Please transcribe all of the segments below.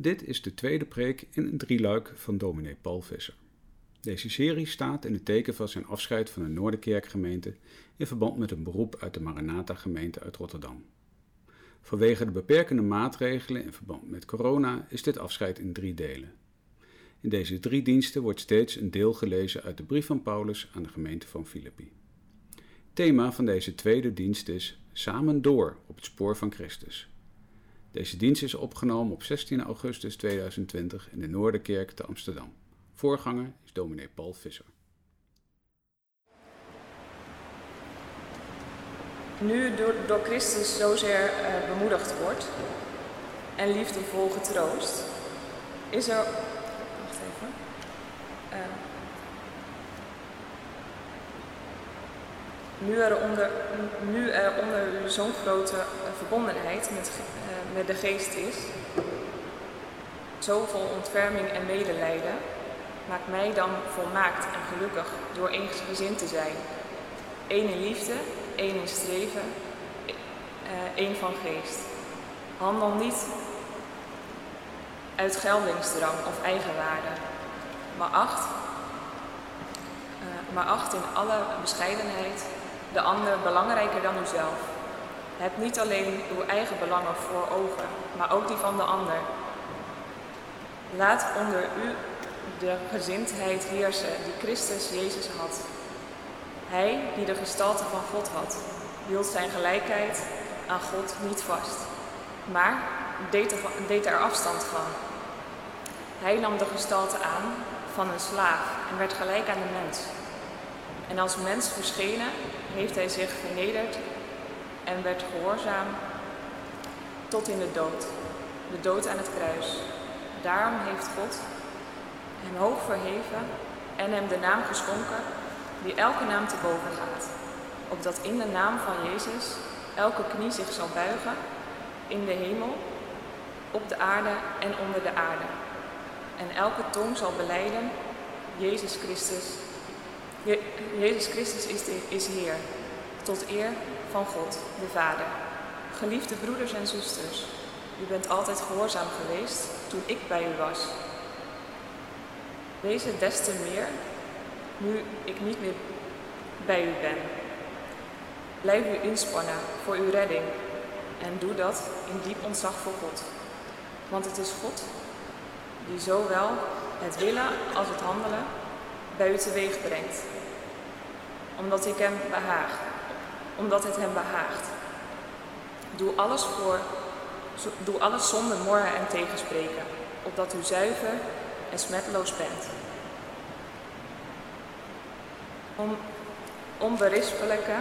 Dit is de tweede preek in een drieluik van dominee Paul Visser. Deze serie staat in het teken van zijn afscheid van de Noorderkerkgemeente in verband met een beroep uit de Maranatha-gemeente uit Rotterdam. Vanwege de beperkende maatregelen in verband met corona is dit afscheid in drie delen. In deze drie diensten wordt steeds een deel gelezen uit de brief van Paulus aan de gemeente van Filippi. Thema van deze tweede dienst is Samen door op het spoor van Christus. Deze dienst is opgenomen op 16 augustus 2020 in de Noorderkerk te Amsterdam. Voorganger is dominee Paul Visser. Nu door, door Christus zozeer uh, bemoedigd wordt en liefdevol getroost, is er. Wacht even. Uh, nu er onder, nu er onder zo'n grote uh, verbondenheid met, met de geest is, zoveel ontferming en medelijden, maakt mij dan volmaakt en gelukkig door eensgezind te zijn. Eén in liefde, één in streven, één van geest. Handel niet uit geldingsdrang of eigenwaarde, maar acht, uh, maar acht in alle bescheidenheid de ander belangrijker dan uzelf. Heb niet alleen uw eigen belangen voor ogen, maar ook die van de ander. Laat onder u de gezindheid heersen die Christus Jezus had. Hij, die de gestalte van God had, hield zijn gelijkheid aan God niet vast, maar deed er, afstand van. Hij nam de gestalte aan van een slaaf en werd gelijk aan de mens. En als mens verschenen heeft hij zich vernederd en werd gehoorzaam tot in de dood, de dood aan het kruis. Daarom heeft God hem hoog verheven en hem de naam geschonken die elke naam te boven gaat, opdat in de naam van Jezus elke knie zich zal buigen in de hemel, op de aarde en onder de aarde. En elke tong zal beleiden, Jezus Christus, Je Jezus Christus is, is Heer, tot eer van God, de Vader. Geliefde broeders en zusters, u bent altijd gehoorzaam geweest toen ik bij u was. Wees het des te meer nu ik niet meer bij u ben. Blijf u inspannen voor uw redding en doe dat in diep ontzag voor God. Want het is God die zowel het willen als het handelen bij u teweeg brengt. Omdat ik hem behaag, omdat het hem behaagt. Doe alles voor, doe alles zonder morren en tegenspreken, opdat u zuiver en smetloos bent. Om onberispelijke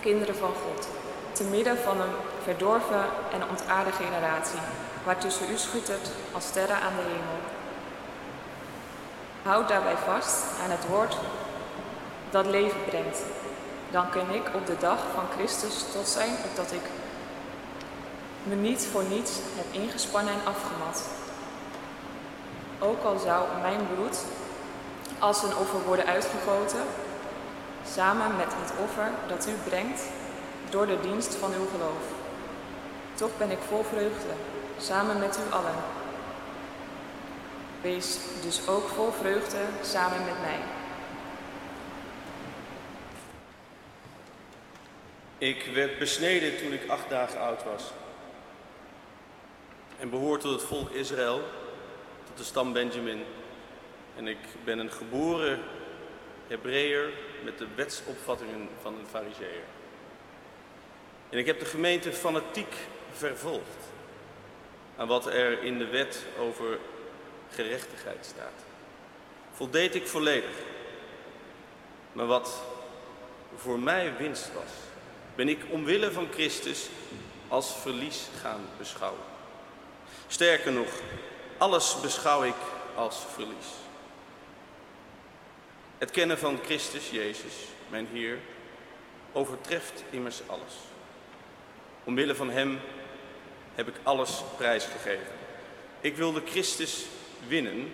kinderen van God, te midden van een verdorven en ontaarde generatie, waartussen u schuttert als sterren aan de hemel. Houd daarbij vast aan het woord dat leven brengt. Dan kun ik op de dag van Christus tot zijn, opdat ik me niet voor niets heb ingespannen en afgemat. Ook al zou mijn bloed als een offer worden uitgegoten, samen met het offer dat u brengt door de dienst van uw geloof. Toch ben ik vol vreugde, samen met u allen. Wees dus ook vol vreugde samen met mij. Ik werd besneden toen ik acht dagen oud was. En behoor tot het volk Israël, tot de stam Benjamin. En ik ben een geboren Hebreeër met de wetsopvattingen van een fariseer. En ik heb de gemeente fanatiek vervolgd aan wat er in de wet over gerechtigheid staat. Voldeed ik volledig. Maar wat voor mij winst was, ben ik omwille van Christus als verlies gaan beschouwen. Sterker nog, alles beschouw ik als verlies. Het kennen van Christus Jezus, mijn Heer, overtreft immers alles. Omwille van Hem heb ik alles prijsgegeven. Ik wilde Christus winnen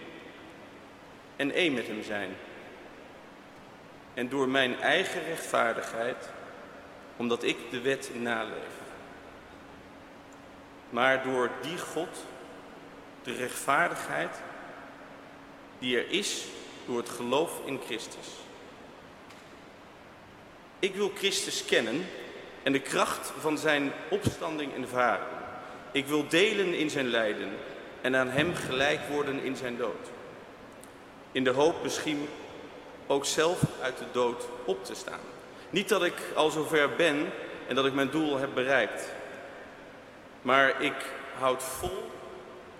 en één met Hem zijn. En door mijn eigen rechtvaardigheid, omdat ik de wet naleef. Maar door die God de rechtvaardigheid die er is door het geloof in Christus. Ik wil Christus kennen en de kracht van zijn opstanding ervaren. Ik wil delen in zijn lijden en aan hem gelijk worden in zijn dood. In de hoop misschien ook zelf uit de dood op te staan. Niet dat ik al zover ben en dat ik mijn doel heb bereikt. Maar ik houd vol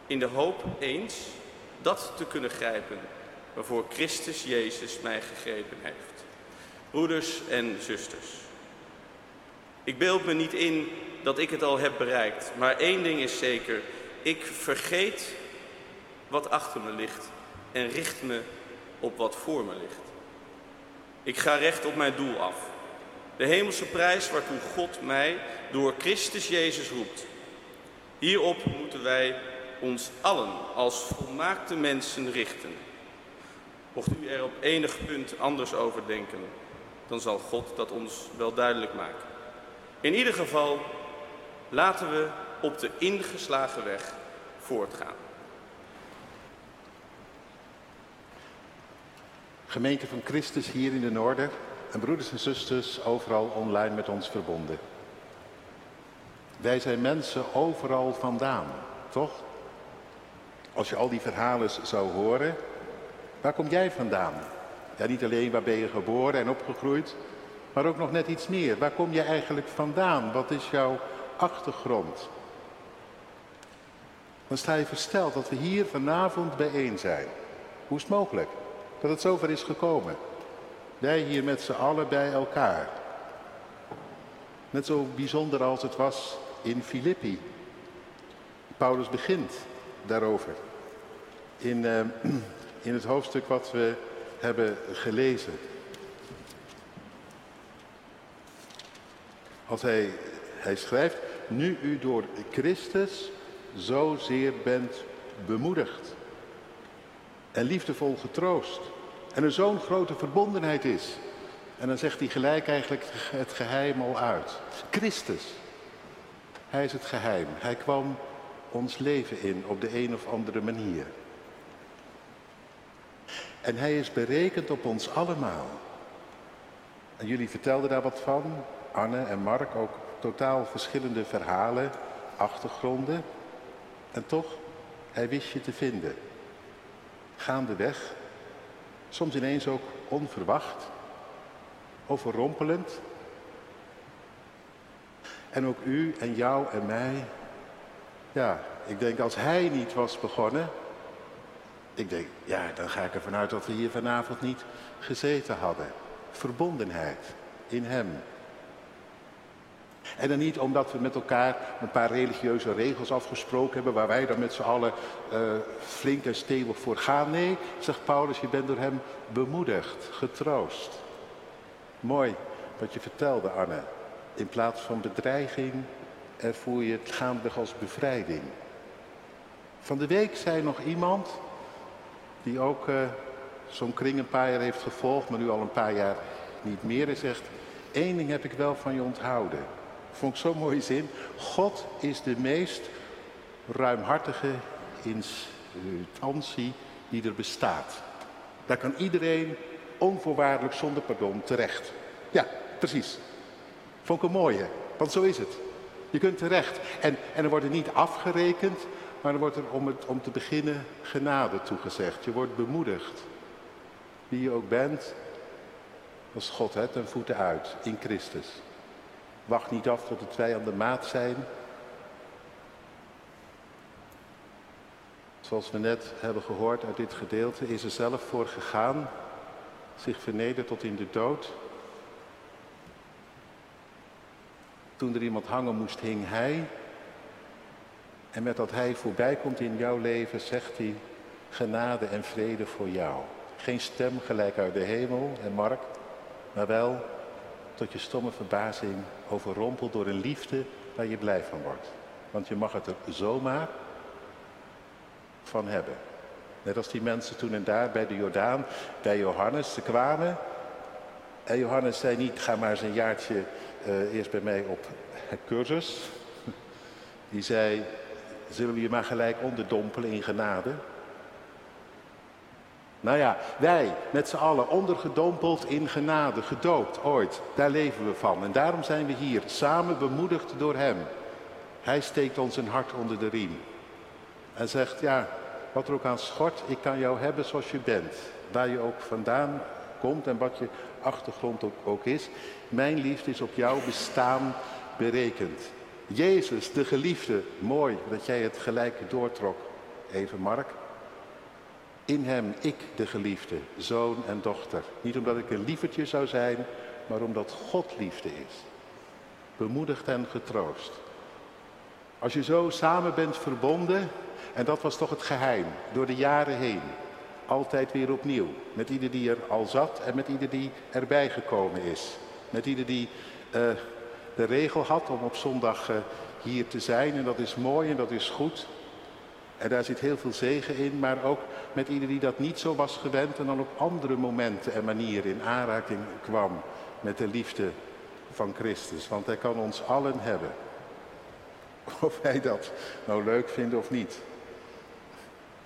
in de hoop eens dat te kunnen grijpen waarvoor Christus Jezus mij gegrepen heeft. Broeders en zusters, ik beeld me niet in dat ik het al heb bereikt, maar één ding is zeker, ik vergeet wat achter me ligt en richt me op wat voor me ligt. Ik ga recht op mijn doel af. De hemelse prijs waartoe God mij door Christus Jezus roept. Hierop moeten wij ons allen als volmaakte mensen richten. Mocht u er op enig punt anders over denken, dan zal God dat ons wel duidelijk maken. In ieder geval, laten we op de ingeslagen weg voortgaan. Gemeente van Christus hier in de Noorden en broeders en zusters overal online met ons verbonden. Wij zijn mensen overal vandaan, toch? Als je al die verhalen zou horen, waar kom jij vandaan? Ja, niet alleen waar ben je geboren en opgegroeid, maar ook nog net iets meer. Waar kom je eigenlijk vandaan? Wat is jouw achtergrond? Dan sta je versteld dat we hier vanavond bijeen zijn. Hoe is het mogelijk dat het zover is gekomen? Wij hier met z'n allen bij elkaar. Net zo bijzonder als het was in Filippi. Paulus begint daarover. In, uh, in het hoofdstuk wat we hebben gelezen. Als hij, hij schrijft, nu u door Christus zozeer bent bemoedigd en liefdevol getroost en er zo'n grote verbondenheid is. En dan zegt hij gelijk eigenlijk het geheim al uit. Christus, hij is het geheim. Hij kwam ons leven in op de een of andere manier. En hij is berekend op ons allemaal. En jullie vertelden daar wat van, Anne en Mark, ook totaal verschillende verhalen, achtergronden. En toch, hij wist je te vinden. Gaandeweg, soms ineens ook onverwacht, overrompelend. En ook u en jou en mij. Ja, ik denk als hij niet was begonnen, ik denk, ja, dan ga ik ervan uit dat we hier vanavond niet gezeten hadden. Verbondenheid in hem. En dan niet omdat we met elkaar een paar religieuze regels afgesproken hebben, waar wij dan met z'n allen uh, flink en stevig voor gaan. Nee, zegt Paulus, je bent door hem bemoedigd, getroost. Mooi wat je vertelde, Anne. In plaats van bedreiging ervoer je het gaandeweg als bevrijding. Van de week zei nog iemand, die ook uh, zo'n kring een paar jaar heeft gevolgd, maar nu al een paar jaar niet meer, en zegt, één ding heb ik wel van je onthouden. Vond ik zo'n mooie zin. God is de meest ruimhartige instantie die er bestaat. Daar kan iedereen onvoorwaardelijk zonder pardon terecht. Ja, precies. Vond ik een mooie, want zo is het. Je kunt terecht. En, en er wordt er niet afgerekend, maar er wordt er om, het, om te beginnen genade toegezegd. Je wordt bemoedigd. Wie je ook bent, als God het ten voeten uit in Christus. Wacht niet af tot de twee aan de maat zijn. Zoals we net hebben gehoord uit dit gedeelte, is er zelf voor gegaan, zich vernederd tot in de dood. Toen er iemand hangen moest, hing hij. En met dat hij voorbij komt in jouw leven, zegt hij, genade en vrede voor jou. Geen stem gelijk uit de hemel en Mark, maar wel tot je stomme verbazing overrompeld door een liefde waar je blij van wordt. Want je mag het er zomaar van hebben. Net als die mensen toen en daar bij de Jordaan, bij Johannes, ze kwamen. En Johannes zei niet, ga maar eens een jaartje uh, eerst bij mij op cursus. Die zei, Zullen we je maar gelijk onderdompelen in genade? Nou ja, wij met z'n allen ondergedompeld in genade, gedoopt ooit. Daar leven we van. En daarom zijn we hier, samen bemoedigd door Hem. Hij steekt ons een hart onder de riem. En zegt, ja, wat er ook aan schort, ik kan jou hebben zoals je bent. Waar je ook vandaan komt en wat je achtergrond ook, ook is. Mijn liefde is op jouw bestaan berekend. Jezus, de geliefde, mooi dat jij het gelijke doortrok. Even Mark. In hem, ik de geliefde, zoon en dochter. Niet omdat ik een lievertje zou zijn, maar omdat God liefde is. Bemoedigd en getroost. Als je zo samen bent verbonden, en dat was toch het geheim, door de jaren heen. Altijd weer opnieuw. Met ieder die er al zat en met ieder die erbij gekomen is. Met ieder die uh, de regel had om op zondag uh, hier te zijn. En dat is mooi en dat is goed. En daar zit heel veel zegen in, maar ook met ieder die dat niet zo was gewend en dan op andere momenten en manieren in aanraking kwam met de liefde van Christus. Want hij kan ons allen hebben. Of wij dat nou leuk vinden of niet.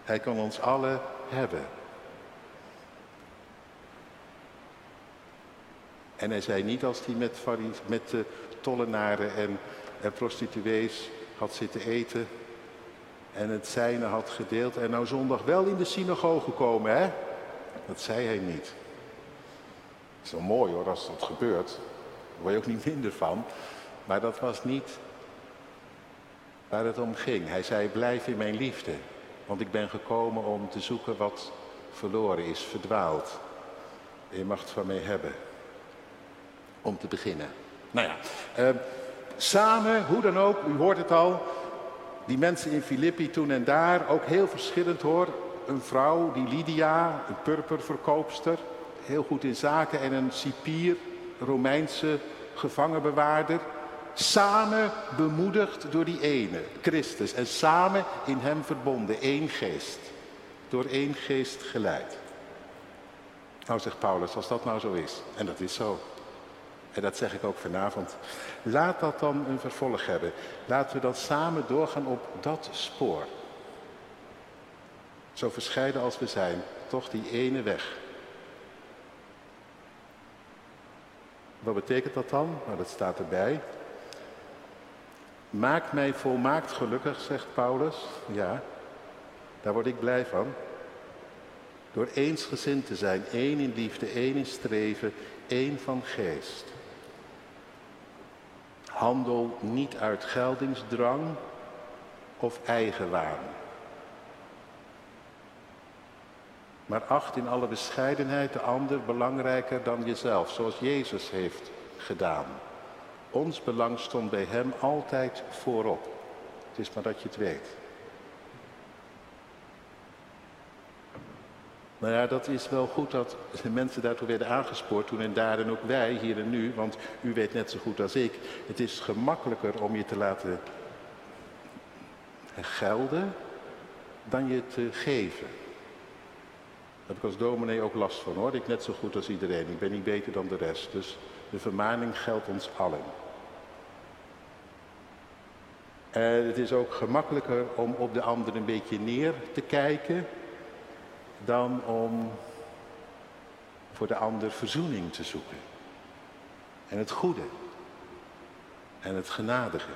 Hij kan ons allen hebben. En hij zei niet als hij met, met de tollenaren en, en prostituees had zitten eten en het zijne had gedeeld en nou zondag wel in de synagoge komen, hè? Dat zei hij niet. Dat is wel mooi hoor, als dat gebeurt. Daar word je ook niet minder van. Maar dat was niet waar het om ging. Hij zei, blijf in mijn liefde. Want ik ben gekomen om te zoeken wat verloren is, verdwaald. je mag het van mij hebben. Om te beginnen. Nou ja, uh, samen, hoe dan ook, u hoort het al, die mensen in Filippi toen en daar, ook heel verschillend hoor. Een vrouw, die Lydia, een purperverkoopster, heel goed in zaken. En een cipier, Romeinse gevangenbewaarder. Samen bemoedigd door die ene, Christus. En samen in hem verbonden, één geest. Door één geest geleid. Nou zegt Paulus, als dat nou zo is, en dat is zo. En dat zeg ik ook vanavond. Laat dat dan een vervolg hebben. Laten we dan samen doorgaan op dat spoor. Zo verscheiden als we zijn, toch die ene weg. Wat betekent dat dan? Nou, dat staat erbij. Maak mij volmaakt gelukkig, zegt Paulus. Ja, daar word ik blij van. Door eensgezind te zijn, één in liefde, één in streven, één van geest. Handel niet uit geldingsdrang of eigenwaan. Maar acht in alle bescheidenheid de ander belangrijker dan jezelf, zoals Jezus heeft gedaan. Ons belang stond bij Hem altijd voorop. Het is maar dat je het weet. Nou ja, dat is wel goed dat de mensen daartoe werden aangespoord toen en daar en ook wij hier en nu, want u weet net zo goed als ik, het is gemakkelijker om je te laten gelden dan je te geven. Daar heb ik als dominee ook last van hoor, ik net zo goed als iedereen, ik ben niet beter dan de rest, dus de vermaning geldt ons allen. En het is ook gemakkelijker om op de ander een beetje neer te kijken dan om voor de ander verzoening te zoeken. En het goede. En het genadige.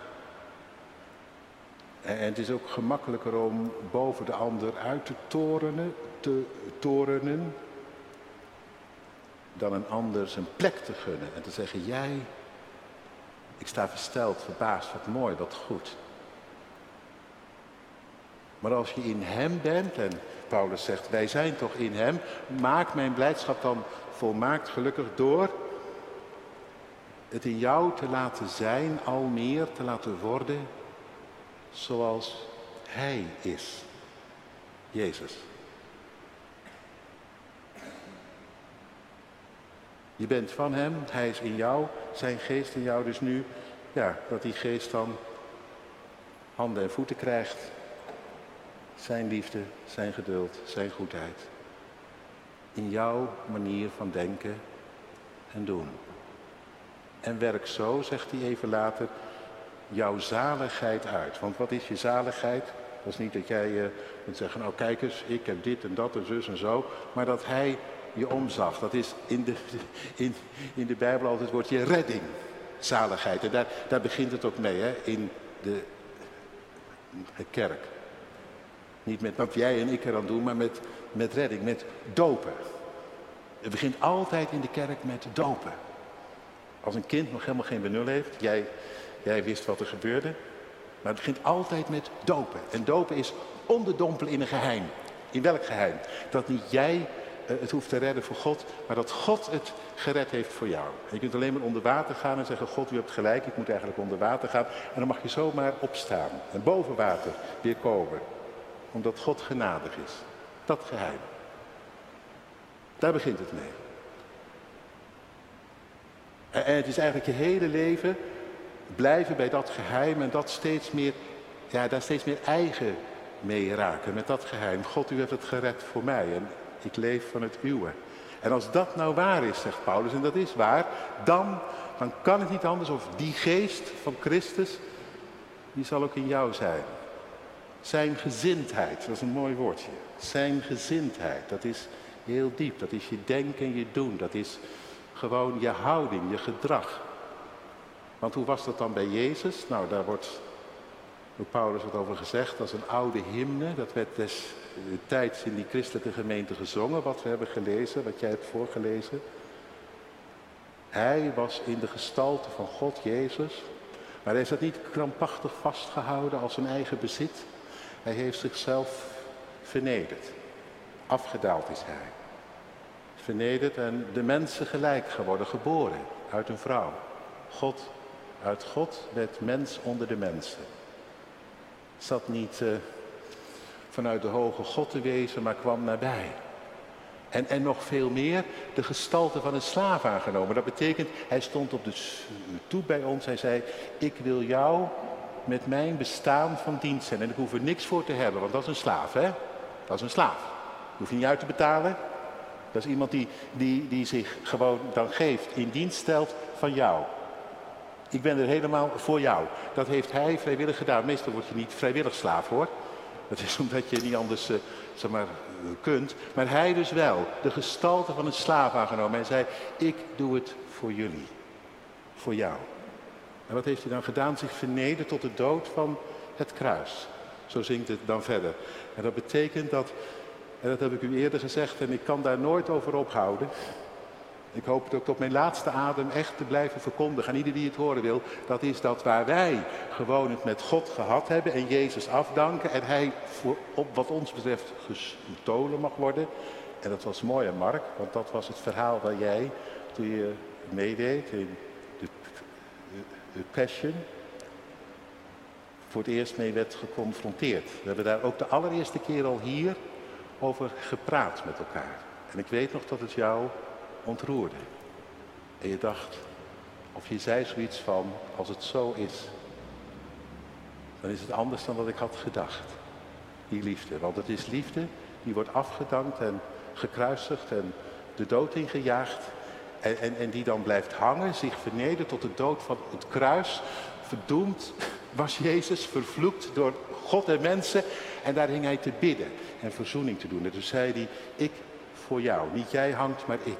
En het is ook gemakkelijker om boven de ander uit te torenen, te torenen, dan een ander zijn plek te gunnen en te zeggen, jij, ik sta versteld, verbaasd, wat mooi, wat goed. Maar als je in Hem bent, en Paulus zegt, wij zijn toch in Hem, maak mijn blijdschap dan volmaakt gelukkig door het in jou te laten zijn, al meer te laten worden zoals Hij is. Jezus. Je bent van Hem, Hij is in jou, zijn geest in jou. Dus nu, ja, dat die geest dan handen en voeten krijgt zijn liefde, zijn geduld, zijn goedheid. In jouw manier van denken en doen. En werk zo, zegt hij even later, jouw zaligheid uit. Want wat is je zaligheid? Dat is niet dat jij uh, kunt zeggen, nou kijk eens, ik heb dit en dat en zus en zo. Maar dat hij je omzag. Dat is in de, in, in de Bijbel altijd het woordje redding. Zaligheid. En daar, daar begint het ook mee, hè, in de kerk. Niet met wat jij en ik eraan doen, maar met, met redding, met dopen. Het begint altijd in de kerk met dopen. Als een kind nog helemaal geen benul heeft, jij, jij wist wat er gebeurde. Maar het begint altijd met dopen. En dopen is onderdompelen in een geheim. In welk geheim? Dat niet jij eh, het hoeft te redden voor God, maar dat God het gered heeft voor jou. En je kunt alleen maar onder water gaan en zeggen, God, u hebt gelijk, ik moet eigenlijk onder water gaan. En dan mag je zomaar opstaan en boven water weer komen. Omdat God genadig is. Dat geheim. Daar begint het mee. En het is eigenlijk je hele leven blijven bij dat geheim en dat steeds meer, ja, daar steeds meer eigen mee raken met dat geheim. God, u heeft het gered voor mij en ik leef van het uwe. En als dat nou waar is, zegt Paulus, en dat is waar, dan, dan kan het niet anders of die geest van Christus, die zal ook in jou zijn. Zijn gezindheid, dat is een mooi woordje. Zijn gezindheid, dat is heel diep. Dat is je denken en je doen. Dat is gewoon je houding, je gedrag. Want hoe was dat dan bij Jezus? Nou, daar wordt door Paulus wat over gezegd. Dat is een oude hymne. Dat werd destijds in die christelijke gemeente gezongen. Wat we hebben gelezen, wat jij hebt voorgelezen. Hij was in de gestalte van God, Jezus. Maar hij is dat niet krampachtig vastgehouden als zijn eigen bezit. Hij heeft zichzelf vernederd. Afgedaald is hij. Vernederd en de mensen gelijk geworden, geboren uit een vrouw. God, uit God werd mens onder de mensen. Zat niet uh, vanuit de hoge God te wezen, maar kwam nabij. En, en nog veel meer, de gestalte van een slaaf aangenomen. Dat betekent, hij stond op de toe bij ons. Hij zei, ik wil jou met mijn bestaan van dienst zijn. En ik hoef er niks voor te hebben, want dat is een slaaf, hè? Dat is een slaaf. Je niet uit te betalen. Dat is iemand die, die, die zich gewoon dan geeft, in dienst stelt van jou. Ik ben er helemaal voor jou. Dat heeft hij vrijwillig gedaan. Meestal word je niet vrijwillig slaaf hoor. Dat is omdat je niet anders uh, zeg maar, kunt. Maar hij dus wel. De gestalte van een slaaf aangenomen. En zei, ik doe het voor jullie. Voor jou. En wat heeft hij dan gedaan? Zich vernederd tot de dood van het kruis. Zo zingt het dan verder. En dat betekent dat en dat heb ik u eerder gezegd en ik kan daar nooit over ophouden. Ik hoop het ook tot mijn laatste adem echt te blijven verkondigen aan ieder die het horen wil. Dat is dat waar wij gewoon het met God gehad hebben en Jezus afdanken en hij op wat ons betreft gestolen mag worden. En dat was mooi Mark, want dat was het verhaal waar jij toen je meedeed in de, de Passion voor het eerst mee werd geconfronteerd. We hebben daar ook de allereerste keer al hier over gepraat met elkaar. En ik weet nog dat het jou ontroerde. En je dacht, of je zei zoiets van, als het zo is, dan is het anders dan wat ik had gedacht. Die liefde. Want het is liefde die wordt afgedankt en gekruisigd en de dood ingejaagd. En, en, en die dan blijft hangen, zich vernedert tot de dood van het kruis. Verdoemd was Jezus, vervloekt door God en mensen. En daar hing hij te bidden en verzoening te doen. En toen zei hij, ik voor jou. Niet jij hangt, maar ik.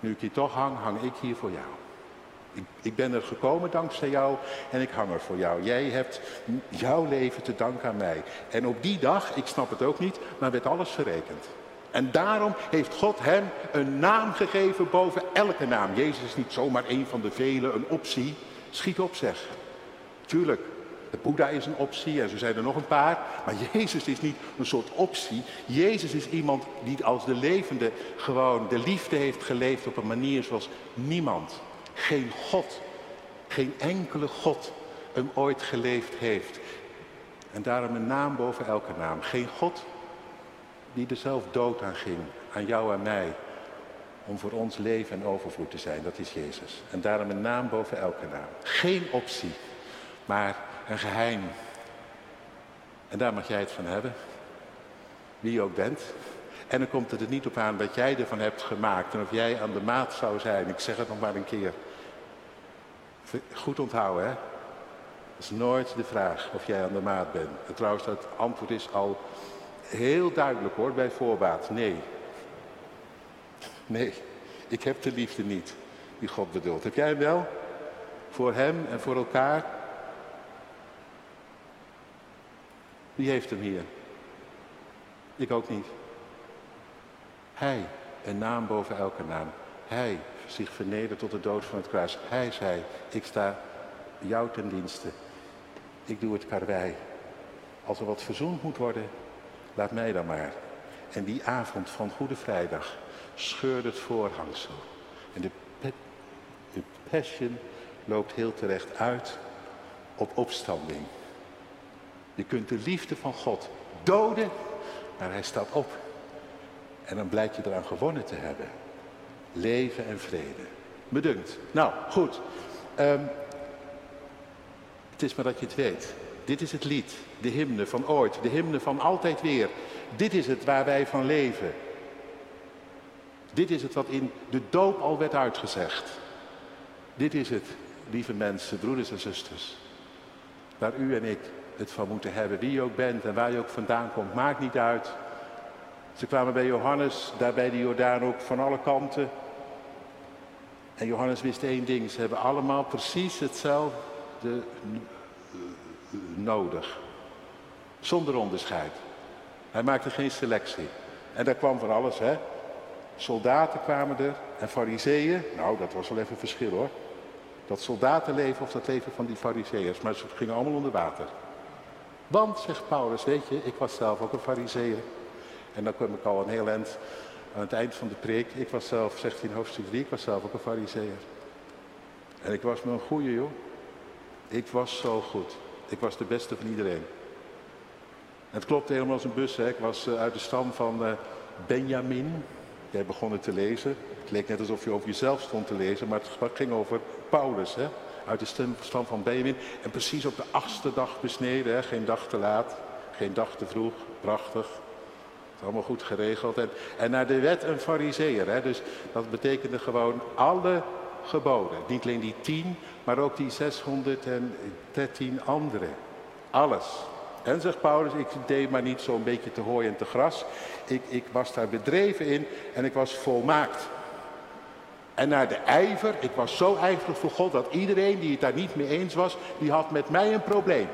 Nu ik hier toch hang, hang ik hier voor jou. Ik, ik, ben er gekomen dankzij jou en ik hang er voor jou. Jij hebt jouw leven te danken aan mij. En op die dag, ik snap het ook niet, maar werd alles verrekend. En daarom heeft God hem een naam gegeven boven elke naam. Jezus is niet zomaar een van de vele, een optie. Schiet op zeg. Tuurlijk, de Boeddha is een optie en zo zijn er nog een paar. Maar Jezus is niet een soort optie. Jezus is iemand die als de levende gewoon de liefde heeft geleefd op een manier zoals niemand, geen God, geen enkele God hem ooit geleefd heeft. En daarom een naam boven elke naam. Geen God die er zelf dood aan ging, aan jou en mij, om voor ons leven en overvloed te zijn. Dat is Jezus. En daarom een naam boven elke naam. Geen optie, maar een geheim. En daar mag jij het van hebben. Wie je ook bent. En dan komt het er niet op aan wat jij ervan hebt gemaakt en of jij aan de maat zou zijn. Ik zeg het nog maar een keer. Goed onthouden, hè? Dat is nooit de vraag of jij aan de maat bent. En trouwens, het antwoord is al heel duidelijk hoor, bij voorbaat. Nee. Nee, ik heb de liefde niet die God bedoelt. Heb jij hem wel? Voor hem en voor elkaar? Wie heeft hem hier? Ik ook niet. Hij, een naam boven elke naam. Hij zich vernedert tot de dood van het kruis. Hij zei, ik sta jou ten dienste. Ik doe het karwei. Als er wat verzoend moet worden, laat mij dan maar. En die avond van Goede Vrijdag scheurde het voorhangsel. En de, de passion loopt heel terecht uit op opstanding. Je kunt de liefde van God doden, maar hij staat op. En dan blijkt je eraan gewonnen te hebben. Leven en vrede. Bedunkt. Nou, goed. Um, het is maar dat je het weet. Dit is het lied, de hymne van ooit, de hymne van altijd weer. Dit is het waar wij van leven. Dit is het wat in de doop al werd uitgezegd. Dit is het, lieve mensen, broeders en zusters, waar u en ik het van moeten hebben. Wie je ook bent en waar je ook vandaan komt, maakt niet uit. Ze kwamen bij Johannes, daar bij de Jordaan ook van alle kanten. En Johannes wist één ding, ze hebben allemaal precies hetzelfde nodig. Zonder onderscheid. Hij maakte geen selectie. En daar kwam van alles, hè. Soldaten kwamen er en fariseeën. Nou, dat was wel even verschil hoor. Dat soldatenleven of dat leven van die fariseeërs. Maar ze gingen allemaal onder water. Want, zegt Paulus, weet je, ik was zelf ook een fariseeër. En dan kom ik al een heel eind aan het eind van de preek. Ik was zelf, zegt hij in hoofdstuk 3, ik was zelf ook een fariseeër. En ik was me een goeie joh. Ik was zo goed. Ik was de beste van iedereen. En het klopte helemaal als een bus. Hè. Ik was uh, uit de stam van uh, Benjamin. Jij begon het te lezen. Het leek net alsof je over jezelf stond te lezen, maar het ging over Paulus. Hè. Uit de stam van Benjamin. En precies op de achtste dag besneden. Hè. Geen dag te laat, geen dag te vroeg. Prachtig. Allemaal goed geregeld. En, naar de wet een fariseer. Dus dat betekende gewoon alle geboden. Niet alleen die tien, maar ook die 613 andere. Alles. En zegt Paulus, ik deed maar niet zo'n beetje te hooi en te gras. Ik, ik was daar bedreven in en ik was volmaakt. En naar de ijver, ik was zo ijverig voor God dat iedereen die het daar niet mee eens was, die had met mij een probleem.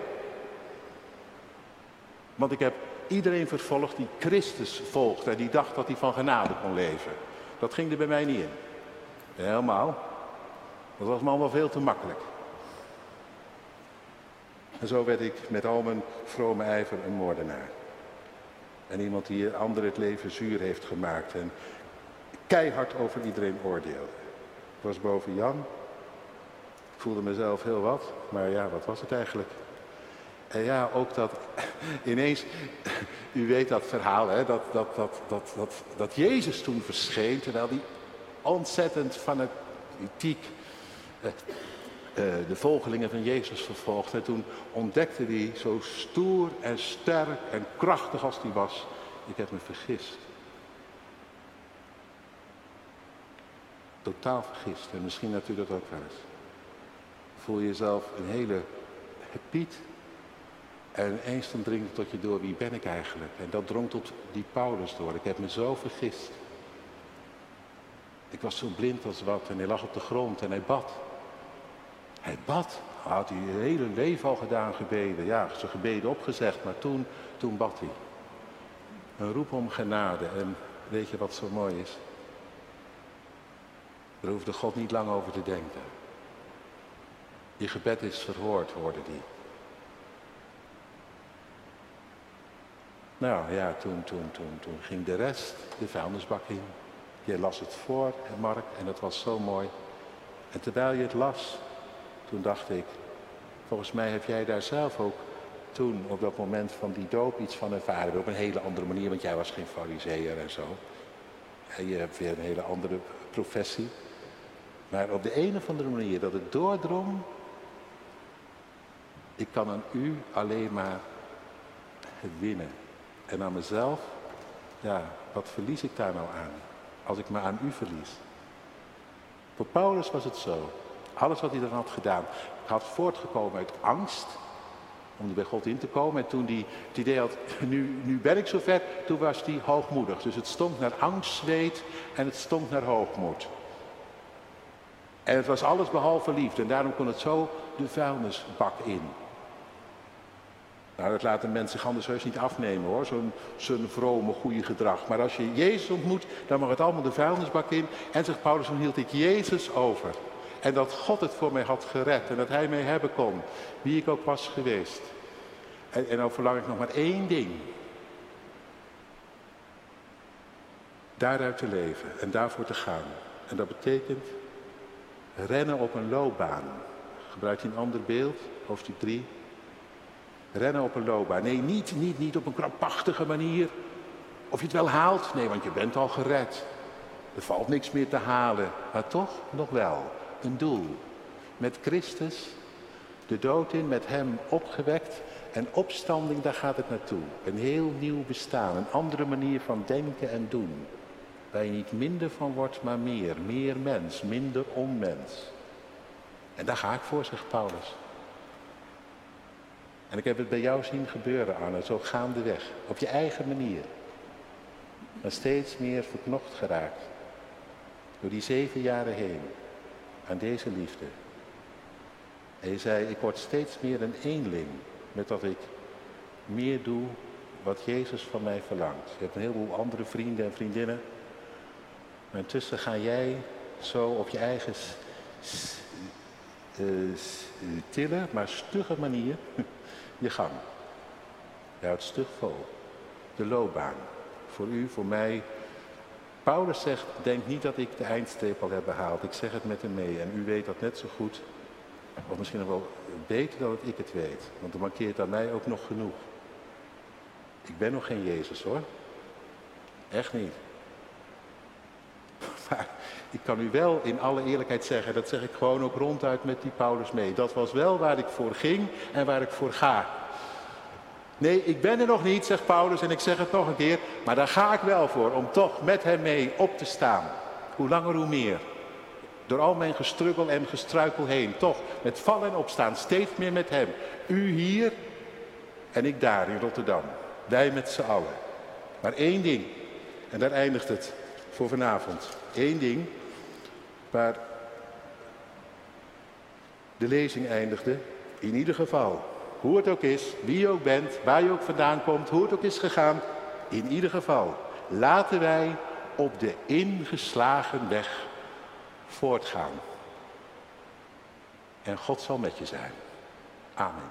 Want ik heb iedereen vervolgd die Christus volgde en die dacht dat hij van genade kon leven. Dat ging er bij mij niet in. Helemaal. Dat was me allemaal veel te makkelijk. En zo werd ik met al mijn vrome ijver een moordenaar. En iemand die anderen het leven zuur heeft gemaakt en keihard over iedereen oordeelde. Ik was boven Jan. Ik voelde mezelf heel wat, maar ja, wat was het eigenlijk? En ja, ook dat ineens, u weet dat verhaal, hè, dat, dat, dat, dat, dat, dat Jezus toen verscheen, terwijl hij ontzettend fanatiek de volgelingen van Jezus vervolgde. En toen ontdekte hij, zo stoer en sterk en krachtig als hij was, ik heb me vergist. Totaal vergist. En misschien natuurlijk dat ook wel eens. Voel je jezelf een hele Piet. En eens dan dringt het tot je door, wie ben ik eigenlijk? En dat drong tot die Paulus door. Ik heb me zo vergist. Ik was zo blind als wat en hij lag op de grond en hij bad. Hij bad. Had hij het hele leven al gedaan, gebeden. Ja, zijn gebeden opgezegd, maar toen, toen bad hij. Een roep om genade. En weet je wat zo mooi is? Daar hoefde God niet lang over te denken. Je gebed is verhoord, hoorde hij. Nou ja, toen, toen, toen, toen ging de rest de vuilnisbak in. Je las het voor, Mark, en dat was zo mooi. En terwijl je het las, toen dacht ik, volgens mij heb jij daar zelf ook toen op dat moment van die doop iets van ervaren. Op een hele andere manier, want jij was geen fariseer en zo. En je hebt weer een hele andere professie. Maar op de een of andere manier dat het doordrong. Ik kan aan u alleen maar winnen. En aan mezelf, ja, wat verlies ik daar nou aan? Als ik me aan u verlies. Voor Paulus was het zo. Alles wat hij dan had gedaan, had voortgekomen uit angst om bij God in te komen. En toen hij het idee had, nu, nu ben ik zover, toen was hij hoogmoedig. Dus het stond naar angst, zweet en het stond naar hoogmoed. En het was alles behalve liefde en daarom kon het zo de vuilnisbak in. Nou, dat laten mensen zich anders heus niet afnemen hoor, zo'n zo'n vrome, goede gedrag. Maar als je Jezus ontmoet, dan mag het allemaal de vuilnisbak in. En zegt Paulus, dan hield ik Jezus over. En dat God het voor mij had gered en dat hij mij hebben kon, wie ik ook was geweest. En, en dan verlang ik nog maar één ding. Daaruit te leven en daarvoor te gaan. En dat betekent rennen op een loopbaan. Gebruikt hij een ander beeld, hoofdstuk 3. Rennen op een loopbaan. Nee, niet, niet, niet op een krampachtige manier. Of je het wel haalt. Nee, want je bent al gered. Er valt niks meer te halen. Maar toch nog wel een doel. Met Christus de dood in, met Hem opgewekt. En opstanding, daar gaat het naartoe. Een heel nieuw bestaan. Een andere manier van denken en doen. Waar je niet minder van wordt, maar meer. Meer mens, minder onmens. En daar ga ik voor, zegt Paulus. En ik heb het bij jou zien gebeuren, Arne, zo gaandeweg. Op je eigen manier. Maar steeds meer verknocht geraakt. Door die zeven jaren heen. Aan deze liefde. En je zei, ik word steeds meer een eenling. Met dat ik meer doe wat Jezus van mij verlangt. Je hebt een heleboel andere vrienden en vriendinnen. Maar intussen ga jij zo op je eigen tillen, maar stugge manier je gang. Je houdt stug vol. De loopbaan. Voor u, voor mij. Paulus zegt, denk niet dat ik de eindstreep al heb behaald. Ik zeg het met hem mee. En u weet dat net zo goed. Of misschien nog wel beter dan dat ik het weet. Want er markeert aan mij ook nog genoeg. Ik ben nog geen Jezus hoor. Echt niet. Maar ik kan u wel in alle eerlijkheid zeggen, dat zeg ik gewoon ook ronduit met die Paulus mee. Dat was wel waar ik voor ging en waar ik voor ga. Nee, ik ben er nog niet, zegt Paulus, en ik zeg het nog een keer, maar daar ga ik wel voor, om toch met hem mee op te staan. Hoe langer, hoe meer. Door al mijn gestruggel en gestruikel heen, toch met vallen en opstaan, steeds meer met hem. U hier en ik daar in Rotterdam. Wij met z'n allen. Maar één ding, en daar eindigt het voor vanavond. Eén ding waar de lezing eindigde. In ieder geval, hoe het ook is, wie je ook bent, waar je ook vandaan komt, hoe het ook is gegaan. In ieder geval, laten wij op de ingeslagen weg voortgaan. En God zal met je zijn. Amen.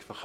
Ik vergat